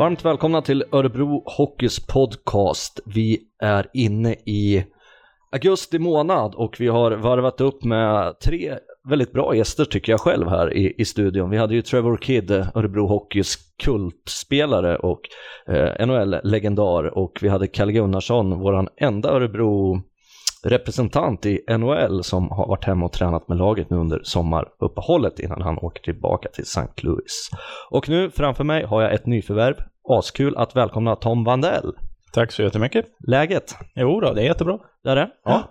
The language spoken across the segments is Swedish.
Varmt välkomna till Örebro Hockeys podcast. Vi är inne i augusti månad och vi har varvat upp med tre väldigt bra gäster tycker jag själv här i, i studion. Vi hade ju Trevor Kidd, Örebro Hockeys kultspelare och eh, NHL-legendar och vi hade Kalle Gunnarsson, våran enda Örebro representant i NHL som har varit hemma och tränat med laget nu under sommaruppehållet innan han åker tillbaka till St. Louis. Och nu framför mig har jag ett nyförvärv. Askul att välkomna Tom Vandell. Tack så jättemycket. Läget? Jo då, det är jättebra. Det är det? Ja.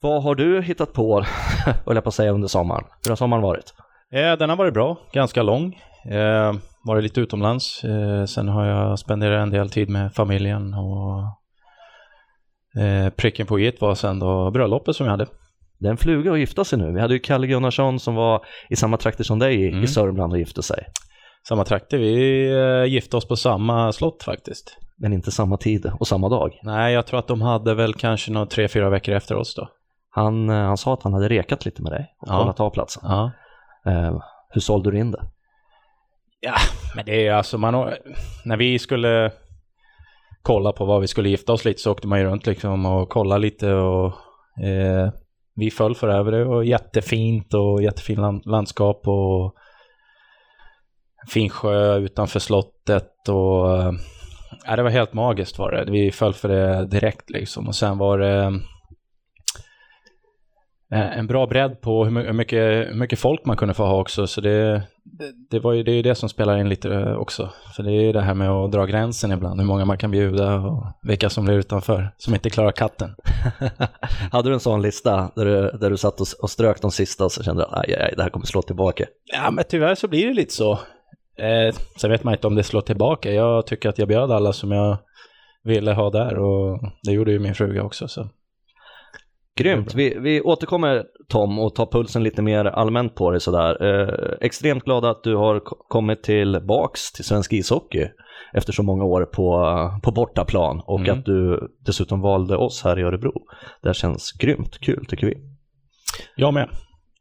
Vad har du hittat på, höll jag på att säga, under sommaren? Hur har sommaren varit? Eh, den har varit bra, ganska lång. Eh, varit lite utomlands. Eh, sen har jag spenderat en del tid med familjen och eh, pricken på i var sen då bröllopet som jag hade. Det är en fluga att gifta sig nu. Vi hade ju Kalle Gunnarsson som var i samma trakter som dig i, Mm. i Sörmland och gifte sig. Samma trakter, vi eh, gifte oss på samma slott faktiskt. Men inte samma tid och samma dag. Nej, jag tror att de hade väl kanske några tre, fyra veckor efter oss då. Han, eh, han sa att han hade rekat lite med dig och Ja. kollat av platsen. Ja. Eh, hur sålde du in det? Ja, men det är alltså man när vi skulle kolla på vad vi skulle gifta oss lite så åkte man ju runt liksom och kollade lite och eh, vi föll för det. Det var jättefint och jättefint land, landskap och fin sjö utanför slottet och eh, ja, det var helt magiskt var det. Vi föll för det direkt liksom och sen var det eh, en bra bredd på hur my- hur mycket, hur mycket folk man kunde få ha också. Så det, det, var ju det, är ju det som spelar in lite eh, också. För det är ju det här med att dra gränsen ibland, hur många man kan bjuda och vilka som blir utanför, som inte klarar katten. hade du en sån lista där du, där du satt och, och strök de sista och så kände du att aj, aj, aj, det här kommer slå tillbaka? Ja, men tyvärr så blir det lite så. Eh, sen vet man inte om det slår tillbaka. Jag tycker att jag bjöd alla som jag ville ha där och det gjorde ju min fruga också. Så. Grymt. Vi, vi återkommer Tom och tar pulsen lite mer allmänt på dig sådär. Eh, extremt glada att du har ko- kommit tillbaks till svensk ishockey efter så många år på, på bortaplan och Mm. att du dessutom valde oss här i Örebro. Det känns grymt kul tycker vi. Jag med.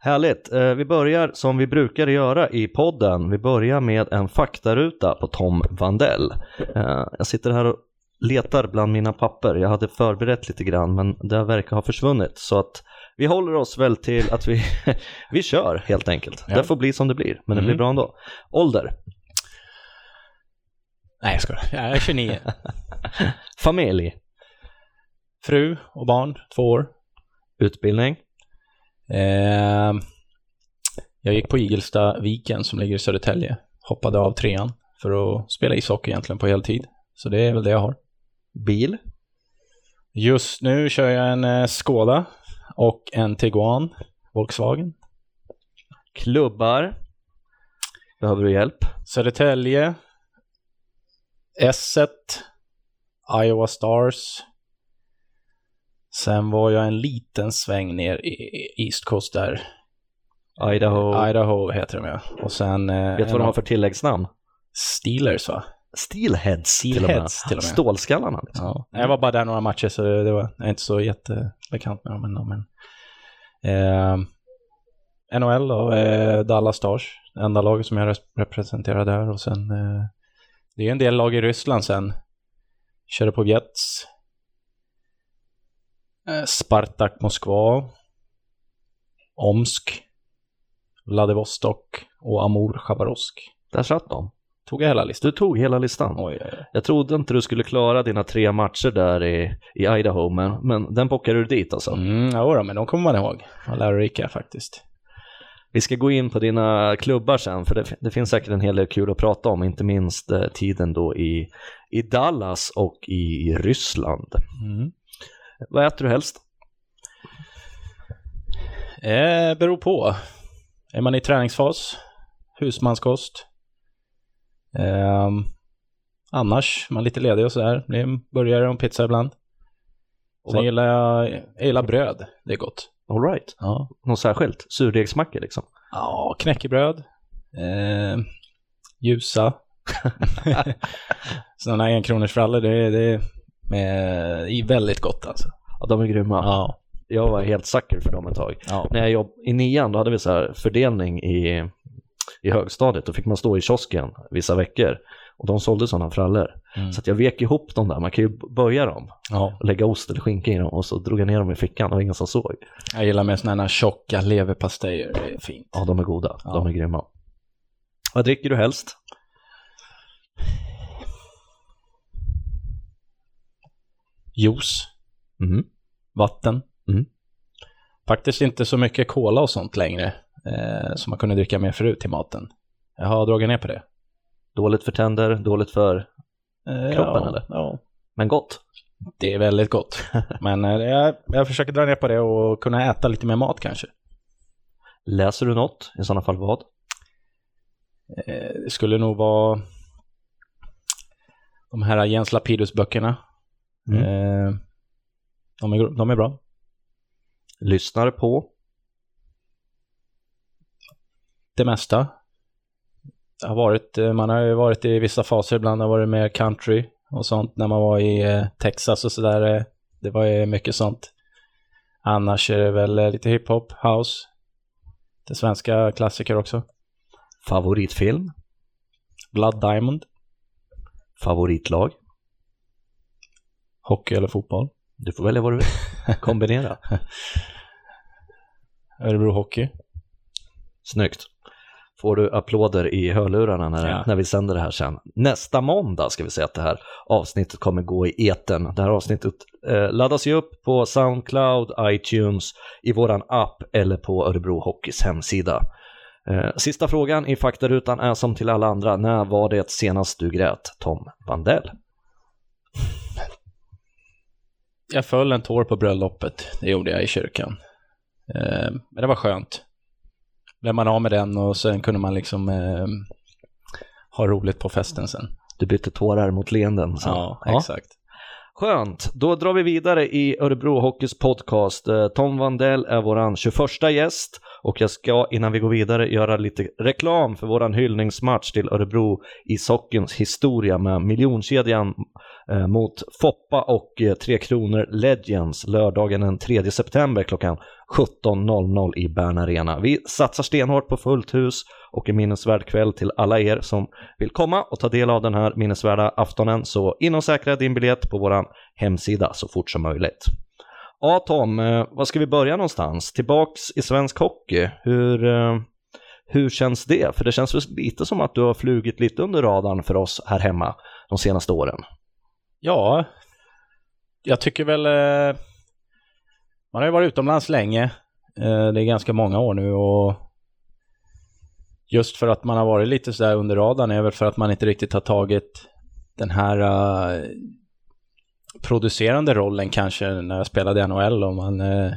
Härligt. Eh, Vi börjar som vi brukar göra i podden. Vi börjar med en faktaruta på Tom Vandell. Eh, Jag sitter här och letar bland mina papper. Jag hade förberett lite grann men det verkar ha försvunnit. Så att vi håller oss väl till att vi, vi kör helt enkelt. Ja. Det får bli som det blir, men det Mm. blir bra ändå. Ålder, Nej, jag skojar. Jag är 29. familj, Fru och barn, två år. utbildning, Eh, jag gick på Igelsta Viken som ligger i Södertälje. Hoppade av trean för att spela ishockey egentligen på heltid. Så det är väl det jag har. bil, Just nu kör jag en eh, Skoda och en Tiguan Volkswagen. klubbar. Behöver du hjälp? Södertälje, S1, Iowa Stars. Sen var jag en liten sväng ner i East Coast där. Idaho. Idaho heter de ja. Och sen... Eh, Vet du vad de har för tilläggsnamn? Steelers va? Steelheads, till och med. Steelheads till och med. Stålskallarna. Liksom. Ja. Jag var bara där några matcher så det var, jag är inte så jättebekant med dem ändå. Men, eh, NHL då, eh, Dallas Stars, enda laget som jag res- representerar där. Och sen, eh, det är en del lag i Ryssland sen. Körde på Jets. Eh, Spartak Moskva. Omsk. Vladivostok och Amur Chabarovsk. Där satt de. Tog jag hela listan? Du tog hela listan. Oj, oj, oj. Jag trodde inte du skulle klara dina tre matcher där i, i Idaho, men, men den bockade du dit alltså. Mm, ja, då, men de kommer man ihåg. Vad lärorika faktiskt. Vi ska gå in på dina klubbar sen, för det, det finns säkert en hel del kul att prata om, inte minst eh, tiden då i, i Dallas och i Ryssland. Mm. Vad äter du helst? Eh, beror på. Är man i träningsfas, husmanskost. Eh, annars, man är lite ledig och sådär. Det är en burgare och en pizza ibland. Sen gillar jag, jag gillar bröd, det är gott. All right. Ja, Något särskilt? Surdegsmackor liksom? ja knäckebröd. Eh, ljusa. Sådana här enkronorsfrallor, det, det med, är väldigt gott alltså. Ja, de är grymma. Ja. Jag var helt sucker för dem ett tag. ja. När jag jobb, I nian då hade vi så här fördelning i, i högstadiet. Då fick man stå i kiosken vissa veckor Och de sålde sådana frallor. Mm. Så jag vek ihop dem där, man kan ju böja dem Ja, och lägga ost eller skinka i dem och så drog jag ner dem i fickan och ingen som såg. jag gillar med sådana här tjocka leverpastejer, det är fint. Ja, de är goda, Ja. de är grymma. Vad dricker du helst? Juice, Mhm. vatten. Mm. Faktiskt inte så mycket cola och sånt längre, eh, som man kunde dricka mer förut till maten. Jag har dragit ner på det. Dåligt för tänder, dåligt för, Eh, Kroppen, ja, eller? Ja, men gott. det är väldigt gott. Men eh, jag, jag försöker dra ner på det och kunna äta lite mer mat kanske. Läser du något? I sådana fall vad? Eh, Det skulle nog vara de här Jens Lapidus-böckerna. Mm. Eh, De, är, de är bra. Lyssnar på? Det mesta. Det har varit, eh, man har ju varit i vissa faser, ibland har det varit mer country och sånt när man var i eh, Texas och sådär. eh, Det var ju mycket sånt. Annars är det väl lite hiphop, house. Det svenska klassiker också. Favoritfilm? Blood Diamond, Favoritlag? Hockey eller fotboll. Du får välja vad du vill. Kombinera. Örebro Hockey. Snyggt. Får du applåder i hörlurarna när, Ja. när vi sänder det här sen. Nästa måndag ska vi säga att det här avsnittet kommer gå i etern. Det här avsnittet eh, laddas ju upp på Soundcloud, iTunes, i våran app eller på Örebro Hockeys hemsida. Eh, sista frågan i faktarutan är som till alla andra, när var det senast du grät? Tom Vandell? Jag föll en tår på bröllopet. Det gjorde jag i kyrkan. Eh, men det var skönt. Blev man av med den och sen kunde man liksom eh, ha roligt på festen sen. Du bytte tårar mot leenden. sen. Ja, exakt. Skönt, då drar vi vidare i Örebro Hockeys podcast. Eh, Tom Vandell är våran 21 gäst och jag ska innan vi går vidare göra lite reklam för våran hyllningsmatch till Örebro ishockeyns historia med miljonkedjan eh, mot Foppa och eh, Tre Kronor Legends lördagen den 3 september klockan 17.00 i Bern Arena. Vi satsar stenhårt på fullt hus och en minnesvärd kväll till alla er som vill komma och ta del av den här minnesvärda aftonen. Så in och säkra din biljett på vår hemsida så fort som möjligt. Ja Tom, eh, var ska vi börja någonstans? Tillbaks i svensk hockey. Hur, eh, hur känns det? För det känns väl lite som att du har flugit lite under radarn för oss här hemma de senaste åren. Ja, jag tycker väl... Eh, man har ju varit utomlands länge. Eh, det är ganska många år nu och just för att man har varit lite sådär under radarn är väl för att man inte riktigt har tagit den här uh, producerande rollen kanske när jag spelade i NHL och man uh,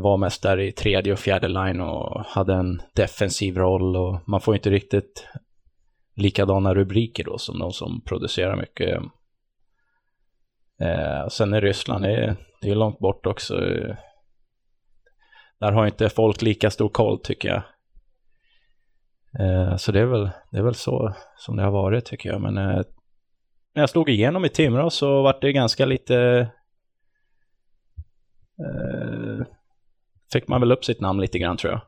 var mest där i tredje och fjärde line och hade en defensiv roll och man får inte riktigt likadana rubriker då som de som producerar mycket. Eh, sen är Ryssland, det är, det är långt bort också. Där har inte folk lika stor koll tycker jag. Eh, så det är, väl, det är väl så som det har varit tycker jag. Men eh, när jag slog igenom i Timrå så var det ganska lite... Eh, fick man väl upp sitt namn lite grann tror jag.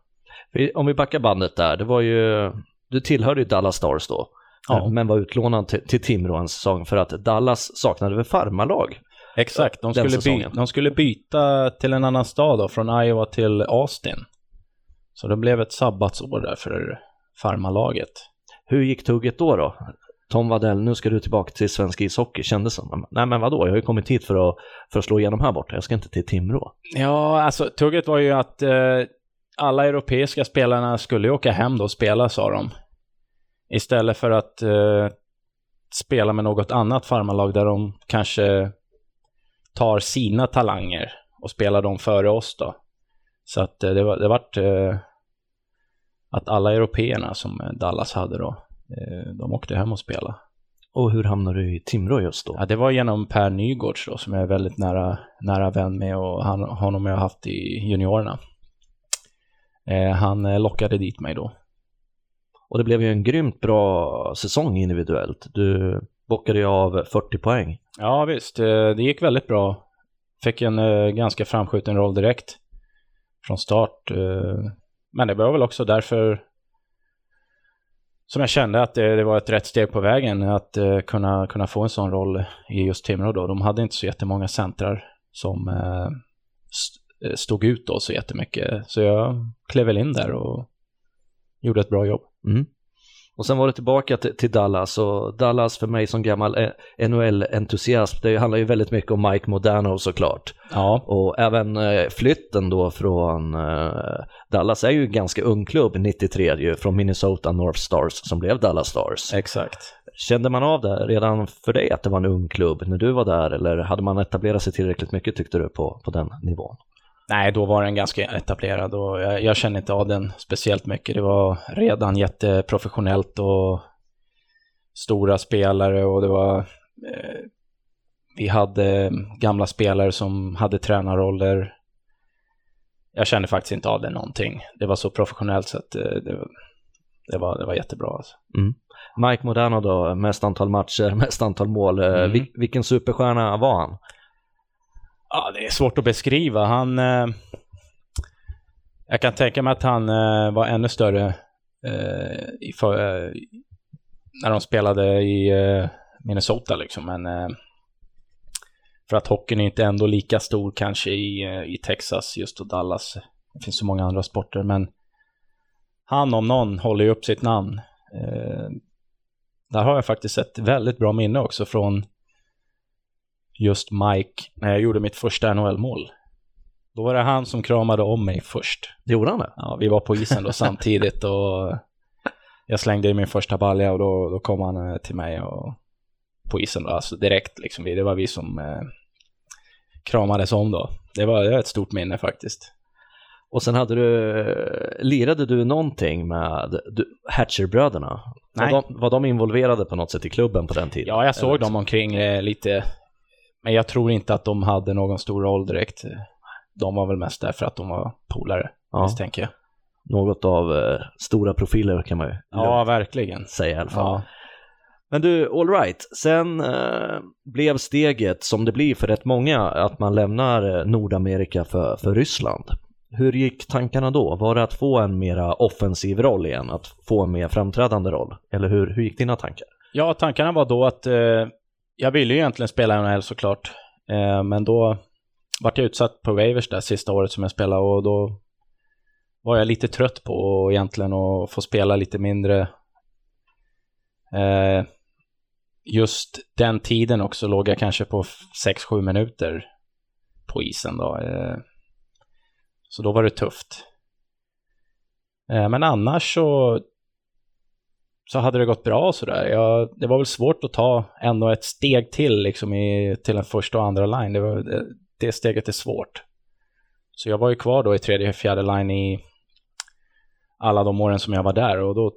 Om vi backar bandet där, det var ju, du tillhörde ju Dallas Stars då, Ja. men var utlånad till, till Timrå en säsong för att Dallas saknade väl farmarlag. Exakt, de skulle, by- de skulle byta till en annan stad då, från Iowa till Austin. Så det blev ett sabbatsår där för farmarlaget. Hur gick tugget då då? Tom Wadell, nu ska du tillbaka till svensk ishockey, kändes som. Nej men vadå, jag har ju kommit hit för att, för att slå igenom här borta, jag ska inte till Timrå. Ja, alltså tugget var ju att eh, alla europeiska spelarna skulle ju åka hem då och spela, sa de. Istället för att eh, spela med något annat farmarlag där de kanske tar sina talanger och spelar dem före oss då. Så att eh, det var det vart eh, att alla européerna som eh, Dallas hade då, eh, de åkte hem och spelade. Och hur hamnade du i Timrå just då? Ja, det var genom Per Nygårds då, som jag är väldigt nära, nära vän med och han, honom har jag haft i juniorerna. Eh, han lockade dit mig då. Och det blev ju en grymt bra säsong individuellt. Du bockade ju av 40 poäng. Ja, visst. Eh, det gick väldigt bra. Fick en eh, ganska framskjuten roll direkt från start. Eh, men det var väl också därför som jag kände att det, det, var ett rätt steg på vägen att uh, kunna, kunna få en sån roll i just Timrå då. De hade inte så jättemånga centrar som uh, st stod ut då så jättemycket. Så jag klev väl in där och gjorde ett bra jobb. Mm. Och sen var det tillbaka till, Dallas och Dallas för mig som gammal NHL-entusiast, det handlar ju väldigt mycket om Mike Modano såklart. Ja. Och även eh, flytten då från eh, Dallas är ju en ganska ung klubb, 93 ju, från Minnesota North Stars som blev Dallas Stars. Exakt. Kände man av det redan för dig att det var en ung klubb när du var där eller hade man etablerat sig tillräckligt mycket tyckte du på, på den nivån? Nej, då var den ganska etablerad och jag, jag kände inte av den speciellt mycket. Det var redan jätteprofessionellt och stora spelare och det var eh, vi hade gamla spelare som hade tränarroller. Jag kände faktiskt inte av det någonting. Det var så professionellt så att eh, det, det, var, det var jättebra. Alltså. Mm. Mike Modano då, mest antal matcher, mest antal mål. Eh, mm. Vil vilken superstjärna var han? Ja, det är svårt att beskriva. Han... Eh, jag kan tänka mig att han eh, var ännu större eh, i för, eh, när de spelade i eh, Minnesota liksom. Men eh, för att hockeyn är inte ändå lika stor kanske i, eh, i Texas just och Dallas. Det finns så många andra sporter, men han om någon håller ju upp sitt namn. Eh, där har jag faktiskt ett väldigt bra minne också från just Mike när jag gjorde mitt första NHL-mål. Då var det han som kramade om mig först. Gjorde han det? Ja, vi var på isen då samtidigt och jag slängde i min första balja och då, då kom han eh, till mig och på isen då, alltså direkt liksom. Det var vi som eh, kramades om då. Det var, det var ett stort minne faktiskt. Och sen hade du, lirade du någonting med Hatcher-bröderna? Nej. Var de, var de involverade på något sätt i klubben på den tiden? Ja, jag såg dem omkring eh, lite men jag tror inte att de hade någon stor roll direkt. De var väl mest där för att de var polare, ja. misstänker jag. Något av eh, stora profiler kan man ju ja, verkligen. säga i alla fall. Ja. Men du, alright, sen eh, blev steget som det blir för rätt många att man lämnar eh, Nordamerika för, för Ryssland. Hur gick tankarna då? Var det att få en mera offensiv roll igen, att få en mer framträdande roll? Eller hur, hur gick dina tankar? Ja, tankarna var då att eh, jag ville ju egentligen spela i NHL såklart. Eh, men då vart jag utsatt på Wavers där sista året som jag spelade och då var jag lite trött på egentligen att få spela lite mindre. Eh, just den tiden också låg jag kanske på 6-7 minuter på isen då. Eh, så då var det tufft. Eh, men annars så så hade det gått bra sådär. Jag, Det var väl svårt att ta ändå ett steg till liksom i, till en första och andra line. Det, var, det, det steget är svårt. Så jag var ju kvar då i tredje och fjärde line i alla de åren som jag var där och då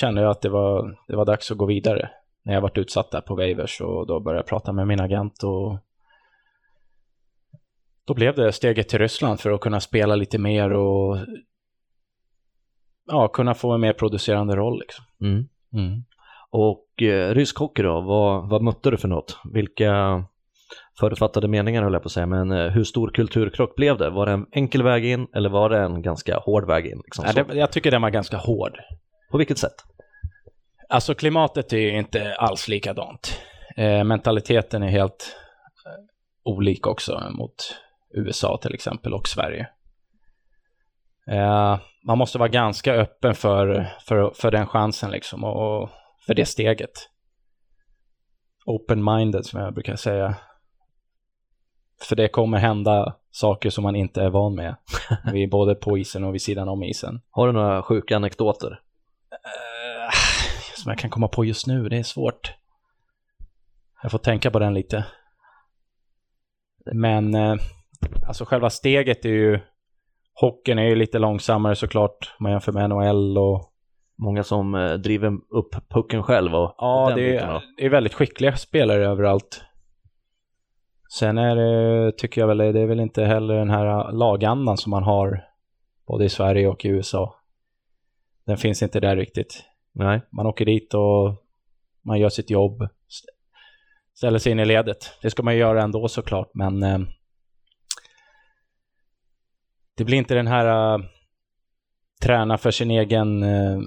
kände jag att det var, det var dags att gå vidare. När jag varit utsatt där på Wavers och då började jag prata med min agent och då blev det steget till Ryssland för att kunna spela lite mer och ja, kunna få en mer producerande roll. Liksom. Mm. Mm. Och eh, rysk hockey då, vad, vad mötte du för något? Vilka förutfattade meningar höll jag på att säga, men eh, hur stor kulturkrock blev det? Var det en enkel väg in eller var det en ganska hård väg in? Liksom ja, det, jag tycker den var ganska hård. På vilket sätt? Alltså klimatet är ju inte alls likadant. Eh, mentaliteten är helt eh, olik också mot USA till exempel och Sverige. Eh, man måste vara ganska öppen för, för, för den chansen liksom och, och för det steget. Open-minded som jag brukar säga. För det kommer hända saker som man inte är van med. Vi är både på isen och vid sidan om isen. Har du några sjuka anekdoter? Uh, som jag kan komma på just nu, det är svårt. Jag får tänka på den lite. Men uh, alltså själva steget är ju Hockeyn är ju lite långsammare såklart om man jämför med NHL och Många som eh, driver upp pucken själv och Ja, det är, det är väldigt skickliga spelare överallt. Sen är det, tycker jag väl, det är väl inte heller den här lagandan som man har både i Sverige och i USA. Den finns inte där riktigt. Nej. Man åker dit och man gör sitt jobb, ställer sig in i ledet. Det ska man göra ändå såklart, men eh, det blir inte den här uh, träna för sin egen, uh,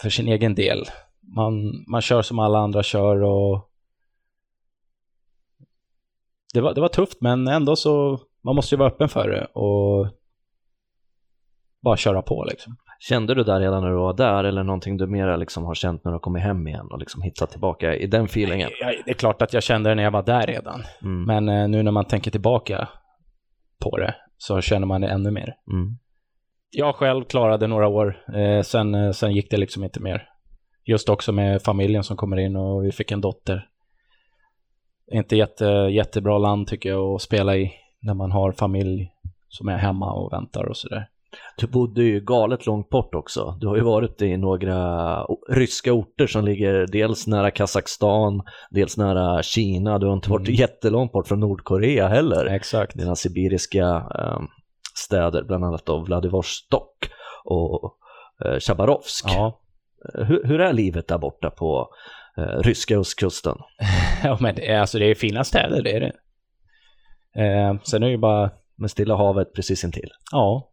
för sin egen del. man, man kör som alla andra kör och det var, det var tufft men ändå så, man måste ju vara öppen för det och bara köra på liksom. Kände du där redan när du var där eller någonting du mera liksom har känt när du har kommit hem igen och liksom hittat tillbaka i den feelingen? Det är klart att jag kände det när jag var där redan. Mm. Men eh, nu när man tänker tillbaka på det så känner man det ännu mer. Mm. Jag själv klarade några år, eh, sen, eh, sen gick det liksom inte mer. Just också med familjen som kommer in och vi fick en dotter. Inte jätte, jättebra land tycker jag att spela i när man har familj som är hemma och väntar och sådär. Du bodde ju galet långt bort också. Du har ju varit i några ryska orter som ligger dels nära Kazakstan, dels nära Kina. Du har inte varit mm. jättelångt bort från Nordkorea heller. Exakt. Dina sibiriska um, städer, bland annat då Vladivostok och Chabarovsk. Ja. Eh, hur, hur, är livet där borta på uh, ryska östkusten? ja, men det är, alltså, det är fina städer, det är det. Eh, sen är det ju bara... Med Stilla havet precis intill? Ja,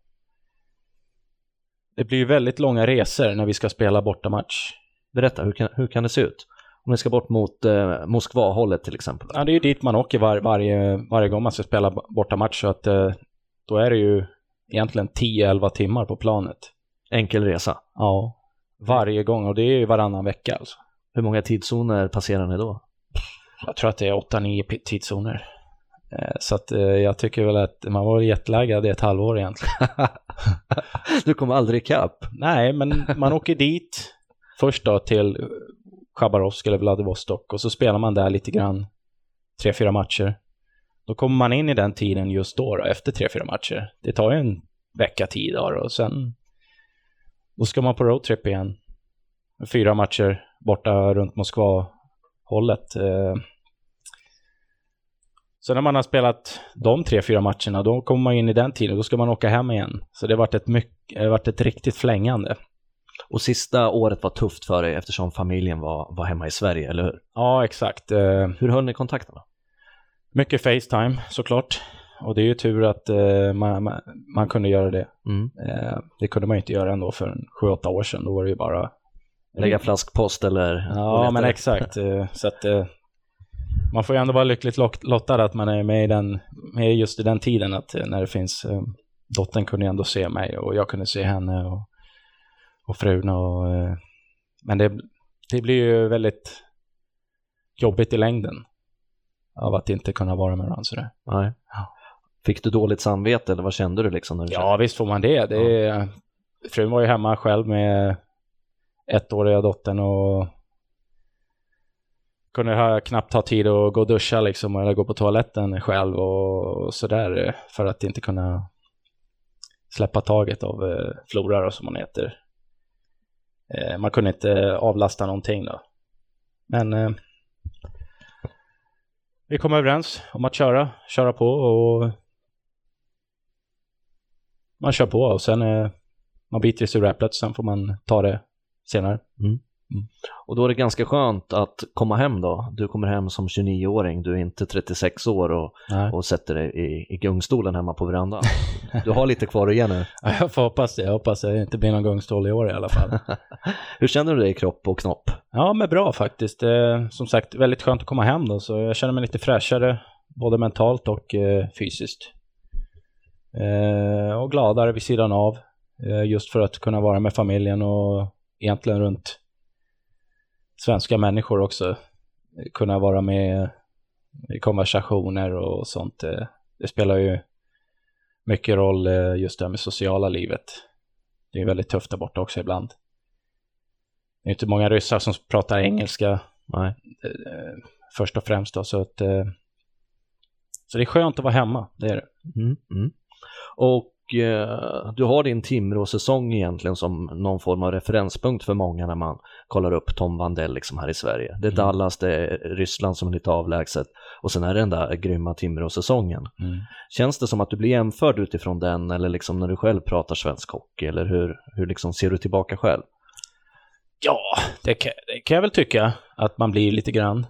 det blir ju väldigt långa resor när vi ska spela bortamatch. Berätta, hur kan, hur kan det se ut? Om vi ska bort mot eh, Moskva-hållet till exempel. Ja, det är ju dit man åker var, varje, varje gång man ska spela bortamatch. Så att, eh, då är det ju egentligen 10-11 timmar på planet. Enkel resa? Ja, varje gång och det är ju varannan vecka alltså. Hur många tidszoner passerar ni då? Jag tror att det är 8-9 tidszoner. Eh, så att eh, jag tycker väl att man var jetlaggad i ett halvår egentligen. du kom aldrig ikapp? Nej, men man åker dit först då till Chabarovsk eller Vladivostok och så spelar man där lite grann, tre, fyra matcher. Då kommer man in i den tiden just då, då efter tre, fyra matcher. Det tar ju en vecka tid då och sen då ska man på roadtrip igen. Fyra matcher borta runt Moskva-hållet. Eh, så när man har spelat de tre, fyra matcherna, då kommer man in i den tiden, då ska man åka hem igen. Så det har varit ett, mycket, varit ett riktigt flängande. Och sista året var tufft för dig eftersom familjen var, var hemma i Sverige, eller hur? Ja, exakt. Eh, hur höll ni kontakten då? Mycket Facetime såklart. Och det är ju tur att uh, man, man, man, kunde göra det. Mm. Uh, det kunde man inte göra ändå för sju, åtta år sedan. Då var det ju bara... Lägga flaskpost eller? Ja, men exakt. Så att man får ju ändå vara lyckligt lottad att man är med, i den, med just i den tiden. Att eh, när det finns, eh, dottern kunde ändå se mig och jag kunde se henne och, och frun. Och, eh, men det, det blir ju väldigt jobbigt i längden av att inte kunna vara med varandra sådär. Nej. Ja. Fick du dåligt samvete eller vad kände du liksom? När du ja, kände? visst får man det. det ja. Frun var ju hemma själv med ettåriga dottern och kunde jag knappt ha tid att gå och duscha liksom, eller gå på toaletten själv och, sådär eh, för att inte kunna släppa taget av eh, Flora som hon heter. Eh, man kunde inte avlasta någonting då. Men eh, vi kom överens om att köra, köra på och man kör på och sen eh, man biter i suräpplet, sen får man ta det senare. Mm. Mm. Och då är det ganska skönt att komma hem då. Du kommer hem som 29-åring, du är inte 36 år och, och sätter dig i, i gungstolen hemma på verandan. Du har lite kvar att ge nu. Ja, jag får hoppas det. Jag hoppas det inte blir någon gungstol i år i alla fall. Hur känner du dig i kropp och knopp? Ja, men bra faktiskt. Eh, som sagt, väldigt skönt att komma hem då, så jag känner mig lite fräschare, både mentalt och eh, fysiskt. Eh, och gladare vid sidan av, just för att kunna vara med familjen och egentligen runt svenska människor också kunna vara med i konversationer och sånt. Eh, det spelar ju mycket roll eh, just det här med sociala livet. Det är väldigt tufft där borta också ibland. Det är inte många ryssar som pratar engelska Nej. Eh, först och främst då, så att så det är skönt att vara hemma, det är det. Mm, mm. Och eh, du har din Timrå-säsong egentligen som någon form av referenspunkt för många när man kollar upp Tom Vandell liksom här i Sverige. Det är mm. Dallas, det är Ryssland som är lite avlägset och sen är det den där grymma Timrå-säsongen. Mm. Känns det som att du blir jämförd utifrån den eller liksom när du själv pratar svensk hockey eller hur, hur liksom ser du tillbaka själv? Ja, det kan, det kan jag väl tycka att man blir lite grann.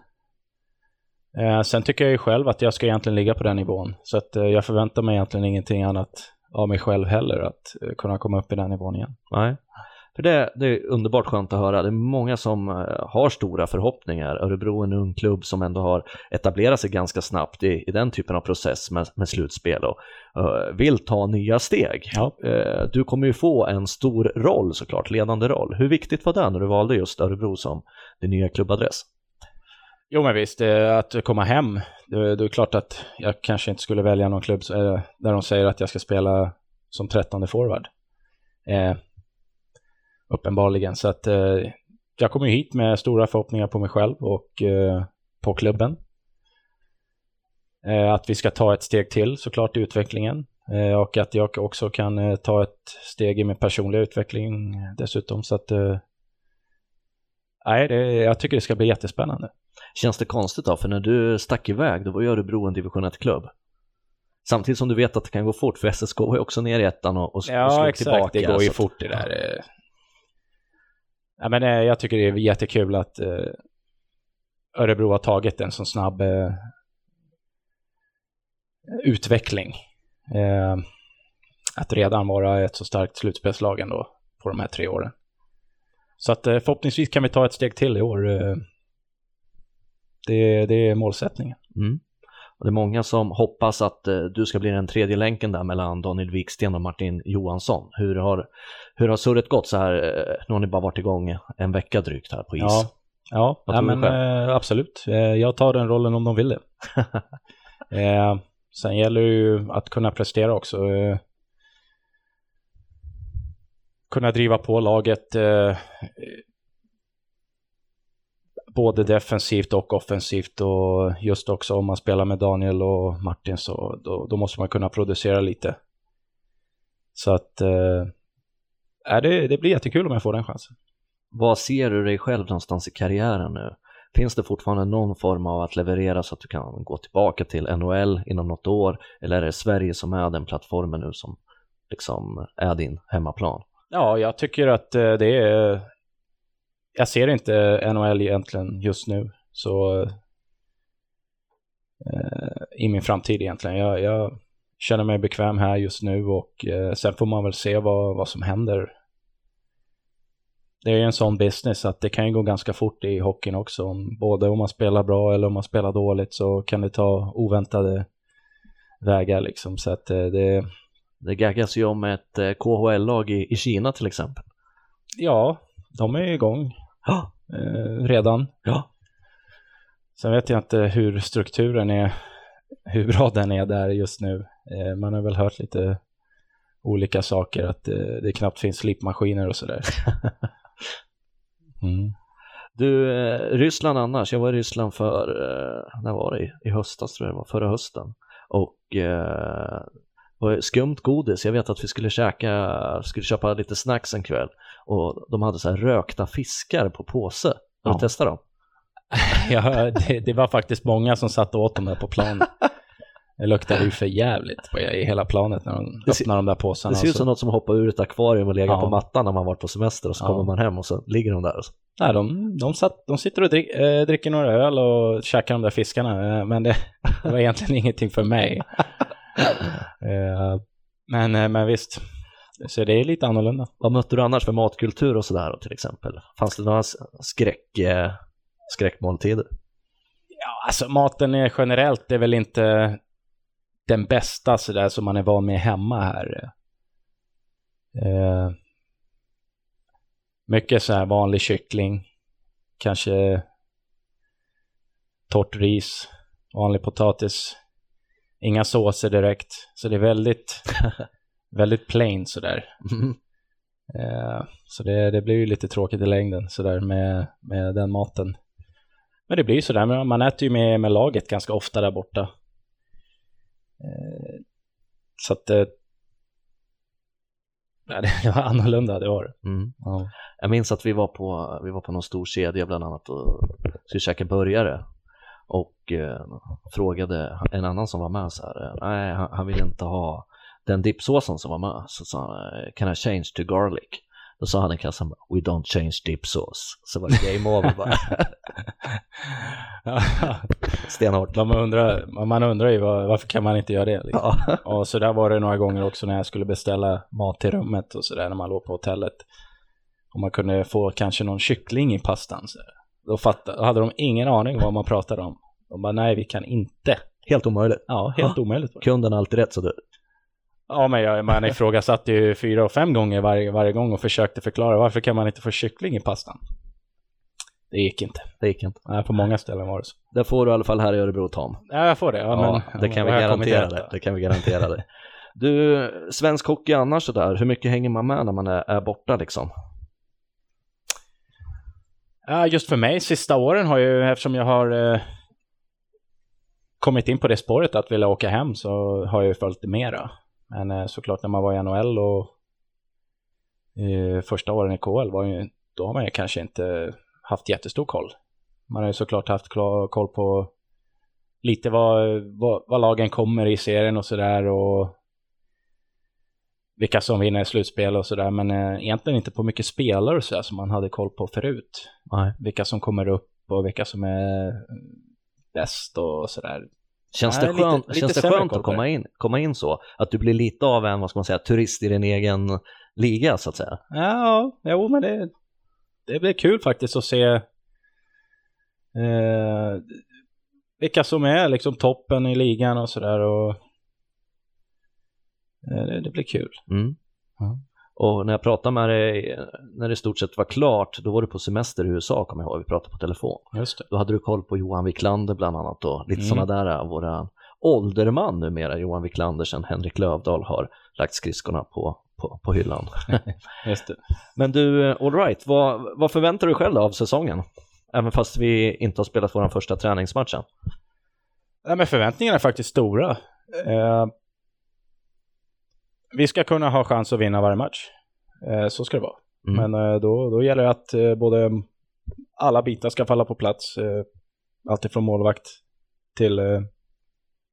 Eh, sen tycker jag ju själv att jag ska egentligen ligga på den nivån. Så att eh, jag förväntar mig egentligen ingenting annat av mig själv heller att eh, kunna komma upp i den nivån igen. Nej. För det, det är underbart skönt att höra. Det är många som eh, har stora förhoppningar. Örebro är en ung klubb som ändå har etablerat sig ganska snabbt i, i den typen av process med, med slutspel och uh, vill ta nya steg. Ja. Uh, du kommer ju få en stor roll såklart, ledande roll. Hur viktigt var det när du valde just Örebro som din nya klubbadress? Jo men visst, att komma hem. Det, det är klart att jag kanske inte skulle välja någon klubb eh, där de säger att jag ska spela som trettonde forward. Eh, uppenbarligen. Så att eh, jag kommer hit med stora förhoppningar på mig själv och eh, på klubben. Eh, att vi ska ta ett steg till såklart i utvecklingen eh, och att jag också kan eh, ta ett steg i min personliga utveckling dessutom. Så att eh, nej, det, jag tycker det ska bli jättespännande. Känns det konstigt då? För när du stack iväg, då var ju Örebro en division 1-klubb. Samtidigt som du vet att det kan gå fort, för SSK är också ner i ettan och, och, ja, slog exakt. tillbaka. det går ju fort det där. Ja, men, eh, jag tycker det är jättekul att eh, Örebro har tagit en så snabb eh, utveckling. Eh, att redan vara ett så starkt slutspelslag ändå på de här tre åren. Så att eh, förhoppningsvis kan vi ta ett steg till i år. Det, det är målsättningen. Mm. Och det är många som hoppas att eh, du ska bli den tredje länken där mellan Daniel Wiksten och Martin Johansson. Hur har, hur har surret gått så här? Eh, nu har ni bara varit igång en vecka drygt här på is. Ja, ja, ja men eh, absolut. Jag tar den rollen om de vill det. sen gäller det ju att kunna prestera också. Kunna driva på laget både defensivt och offensivt och just också om man spelar med Daniel och Martin så då, då måste man kunna producera lite. Så att äh, det, det blir jättekul om jag får den chansen. Vad ser du dig själv någonstans i karriären nu? Finns det fortfarande någon form av att leverera så att du kan gå tillbaka till NHL inom något år? Eller är det Sverige som är den plattformen nu som liksom är din hemmaplan? Ja, jag tycker att eh, det är jag ser inte NHL egentligen just nu. Så eh, i min framtid egentligen. Jag, jag, känner mig bekväm här just nu och eh, sen får man väl se vad, vad som händer. Det är ju en sån business att det kan ju gå ganska fort i hockeyn också. Om, både om man spelar bra eller om man spelar dåligt så kan det ta oväntade vägar liksom. Så att eh, det... Det gaggas ju om ett eh, KHL-lag i, i Kina till exempel. Ja, de är igång eh, redan. Ja. Sen vet jag inte hur strukturen är, hur bra den är där just nu. Eh, man har väl hört lite olika saker, att eh, det knappt finns slipmaskiner och sådär. mm. Du, eh, Ryssland annars, jag var i Ryssland för, eh, när var det? I, I höstas tror jag det var, förra hösten. Och eh, skumt godis. Jag vet att vi skulle käka, skulle köpa lite snacks en kväll och de hade så här rökta fiskar på påse. Har ja. du testat dem? ja, det, det, var faktiskt många som satt och åt dem där på planen. Det luktade ju för jävligt i hela planet när de öppnar de där påsarna. Det ser ut som något som hoppar ur ett akvarium och lägger ja. på mattan när man varit på semester och så ja. kommer man hem och så ligger de där. Och så. Nej, de, de, satt, de sitter och drick, äh, dricker några öl och käkar de där fiskarna, äh, men det, det var egentligen ingenting för mig. Äh, men, men visst, så det är lite annorlunda. Vad mötte du annars för matkultur och sådär till exempel? Fanns det några skräck, eh, skräckmåltider? Ja, alltså maten är generellt är väl inte den bästa sådär som man är van med hemma här. Eh, mycket så här vanlig kyckling, kanske torrt ris, vanlig potatis, inga såser direkt. Så det är väldigt väldigt plain sådär. Mm. Eh, så det, det blir ju lite tråkigt i längden sådär med, med den maten. Men det blir ju sådär, man äter ju med, med laget ganska ofta där borta. Eh, så att eh, det var annorlunda, det var det. Mm. Ja. Jag minns att vi var på, vi var på någon stor kedja bland annat och skulle käka burgare och eh, frågade en annan som var med så här, nej han, han vill inte ha den dipsåsen som var med så sa han “Can I change to garlic?” Då sa han i kassan “We don't change dipsås”. Så var det game over bara. Stenhårt. Man undrar, man undrar ju var, varför kan man inte göra det? Liksom. Ja. Och så där var det några gånger också när jag skulle beställa mat till rummet och sådär när man låg på hotellet. Om man kunde få kanske någon kyckling i pastan. Så då, fattade, hade de ingen aning vad man pratade om. De bara, nej vi kan inte. Helt omöjligt. Ja, helt omöjligt. var det. Kunden har alltid rätt så du. Ja, men jag, man ifrågasatte ju fyra och fem gånger varje, varje gång och försökte förklara varför kan man inte få kyckling i pastan? Det gick inte. Det gick inte. Nej, på många ställen var det så. Det får du i alla fall här i Örebro Tom. Ja, jag får det. Ja, Ja, men, det kan vi garantera dig. Det kan vi garantera dig. Du, svensk hockey annars sådär, hur mycket hänger man med när man är, är borta liksom? Ja, just för mig, sista åren har ju, eftersom jag har eh, kommit in på det spåret att vilja åka hem så har jag ju följt det mera. Men eh, såklart när man var i NHL och eh, första åren i KL var ju, då har man ju kanske inte haft jättestor koll. Man har ju såklart haft koll på lite vad, vad, vad lagen kommer i serien och sådär och vilka som vinner slutspel och sådär men eh, egentligen inte på mycket spelare sådär som man hade koll på förut Nej. vilka som kommer upp och vilka som är bäst och sådär. Känns Nej, det lite- skönt, lite känns det skönt att komma in, komma in så? Att du blir lite av en, vad ska man säga, turist i din egen liga så att säga? Ja, jo men det, det blir kul faktiskt att se eh, vilka som är liksom toppen i ligan och sådär och eh, det, det blir kul. Mm. Ja. Och när jag pratade med dig, när det i stort sett var klart, då var du på semester i USA kommer jag ihåg, vi pratade på telefon. Just det. Då hade du koll på Johan Wiklander bland annat och lite Mm. sådana där, våra ålderman numera, Johan Wiklander, sen Henrik Lövdahl har lagt skridskorna på, på, på hyllan. Just det. Men du, alright, vad, vad förväntar du själv av säsongen? Även fast vi inte har spelat vår första träningsmatch än. Nej, men förväntningarna är faktiskt stora. Eh, vi ska kunna ha chans att vinna varje match. Eh, så ska det vara. Mm. Men eh, då, då gäller det att eh, både alla bitar ska falla på plats. Alltifrån målvakt till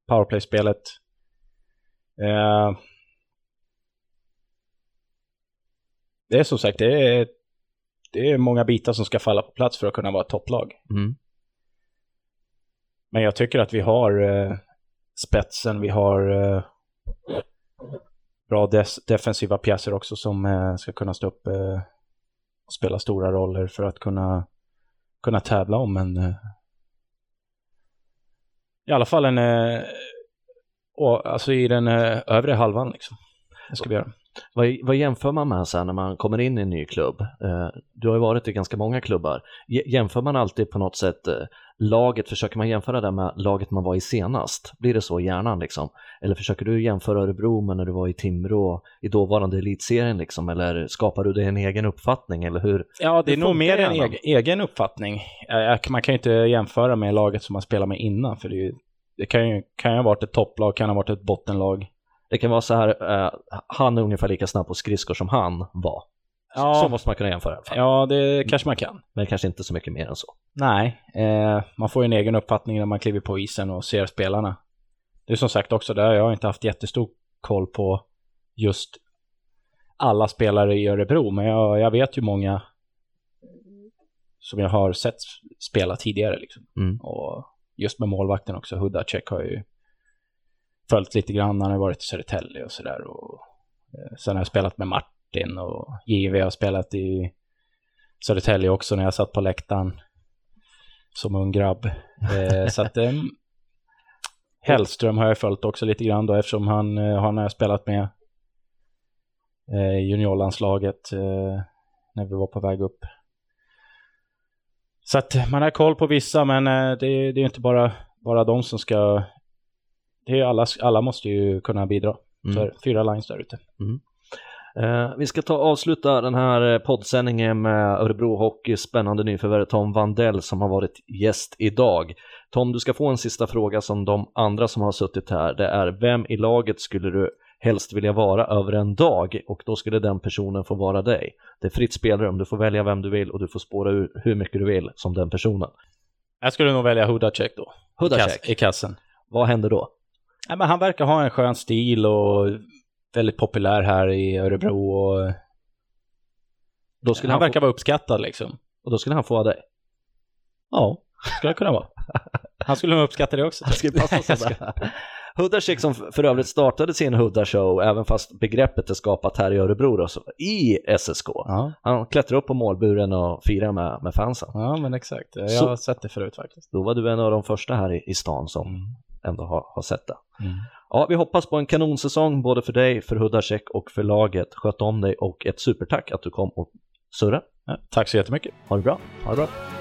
powerplay-spelet. Det är som sagt, det är, det är många bitar som ska falla på plats för att kunna vara ett topplag. Mm. Men jag tycker att vi har spetsen, vi har bra des- defensiva pjäser också som eh, ska kunna stå upp eh, och spela stora roller för att kunna, kunna tävla om en eh, i alla fall en eh, och, alltså i den eh, övre halvan liksom. Det ska vi göra. Vad, vad jämför man med sen när man kommer in i en ny klubb? Eh, du har ju varit i ganska många klubbar. Jämför man alltid på något sätt eh, laget, försöker man jämföra det med laget man var i senast? Blir det så i hjärnan liksom? Eller försöker du jämföra Örebro med när du var i Timrå i dåvarande elitserien liksom? Eller skapar du dig en egen uppfattning eller hur? Ja, det är nog mer en egen, egen uppfattning. Eh, Man kan ju inte jämföra med laget som man spelar med innan, för det, ju, det kan ju kan ju ha varit ett topplag, kan ha varit ett bottenlag. Det kan vara så här, eh, han är ungefär lika snabb på skridskor som han var. Ja. Så måste man kunna jämföra i alla fall. Ja, det kanske man kan. Men kanske inte så mycket mer än så. Nej, eh, man får ju en egen uppfattning när man kliver på isen och ser spelarna. Det är som sagt också där, jag har inte haft jättestor koll på just alla spelare i Örebro, men jag, jag vet ju många som jag har sett spela tidigare. Liksom. Mm. Och just med målvakten också, Hudacek har ju följt lite grann, han har varit i Södertälje och sådär. Och, eh, sen har jag spelat med Martin och JV har spelat i Södertälje också när jag satt på läktaren som ung grabb. Eh, så att eh, Hellström har jag följt också lite grann då eftersom han, eh, han har jag spelat med eh, juniorlandslaget eh, när vi var på väg upp. Så att man har koll på vissa men eh, det, det är inte bara, bara de som ska det är alla, alla måste ju kunna bidra. Mm. Fyra lines där ute. Eh, vi ska ta avsluta den här eh, poddsändningen med Örebro Hockeys spännande nyförvärv Tom Vandell som har varit gäst idag. Tom, du ska få en sista fråga som de andra som har suttit här. Det är vem i laget skulle du helst vilja vara över en dag och då skulle den personen få vara dig. Det är fritt spelrum, du får välja vem du vill och du får spåra ur hur mycket du vill som den personen. Jag skulle nog välja Hudacek då. Hudacek, I kassen. vad händer då? Ja, men han verkar ha en skön stil och väldigt populär här i Örebro och Då skulle han han, verkar få, vara uppskattad liksom. och då skulle han få vara dig. Ja, skulle det kunna vara. Han skulle nog uppskatta det också. Det ska ju passa Jag sådär. Huddasek som för övrigt startade sin Hudda-show, även fast begreppet är skapat här i Örebro då, så, i SSK. Ja, Han klättrade upp på målburen och firade med, med fansen. ja men exakt. Jag Så- har sett det förut faktiskt. Då var du en av de första här i, i stan som Mm. Ändå har, har sett det. Mm. Ja, vi hoppas på en kanonsäsong både för dig, för Huddasek och för laget. Sköt om dig och ett supertack att du kom och surra. Ja, tack så jättemycket. Ha det bra. Ha det bra.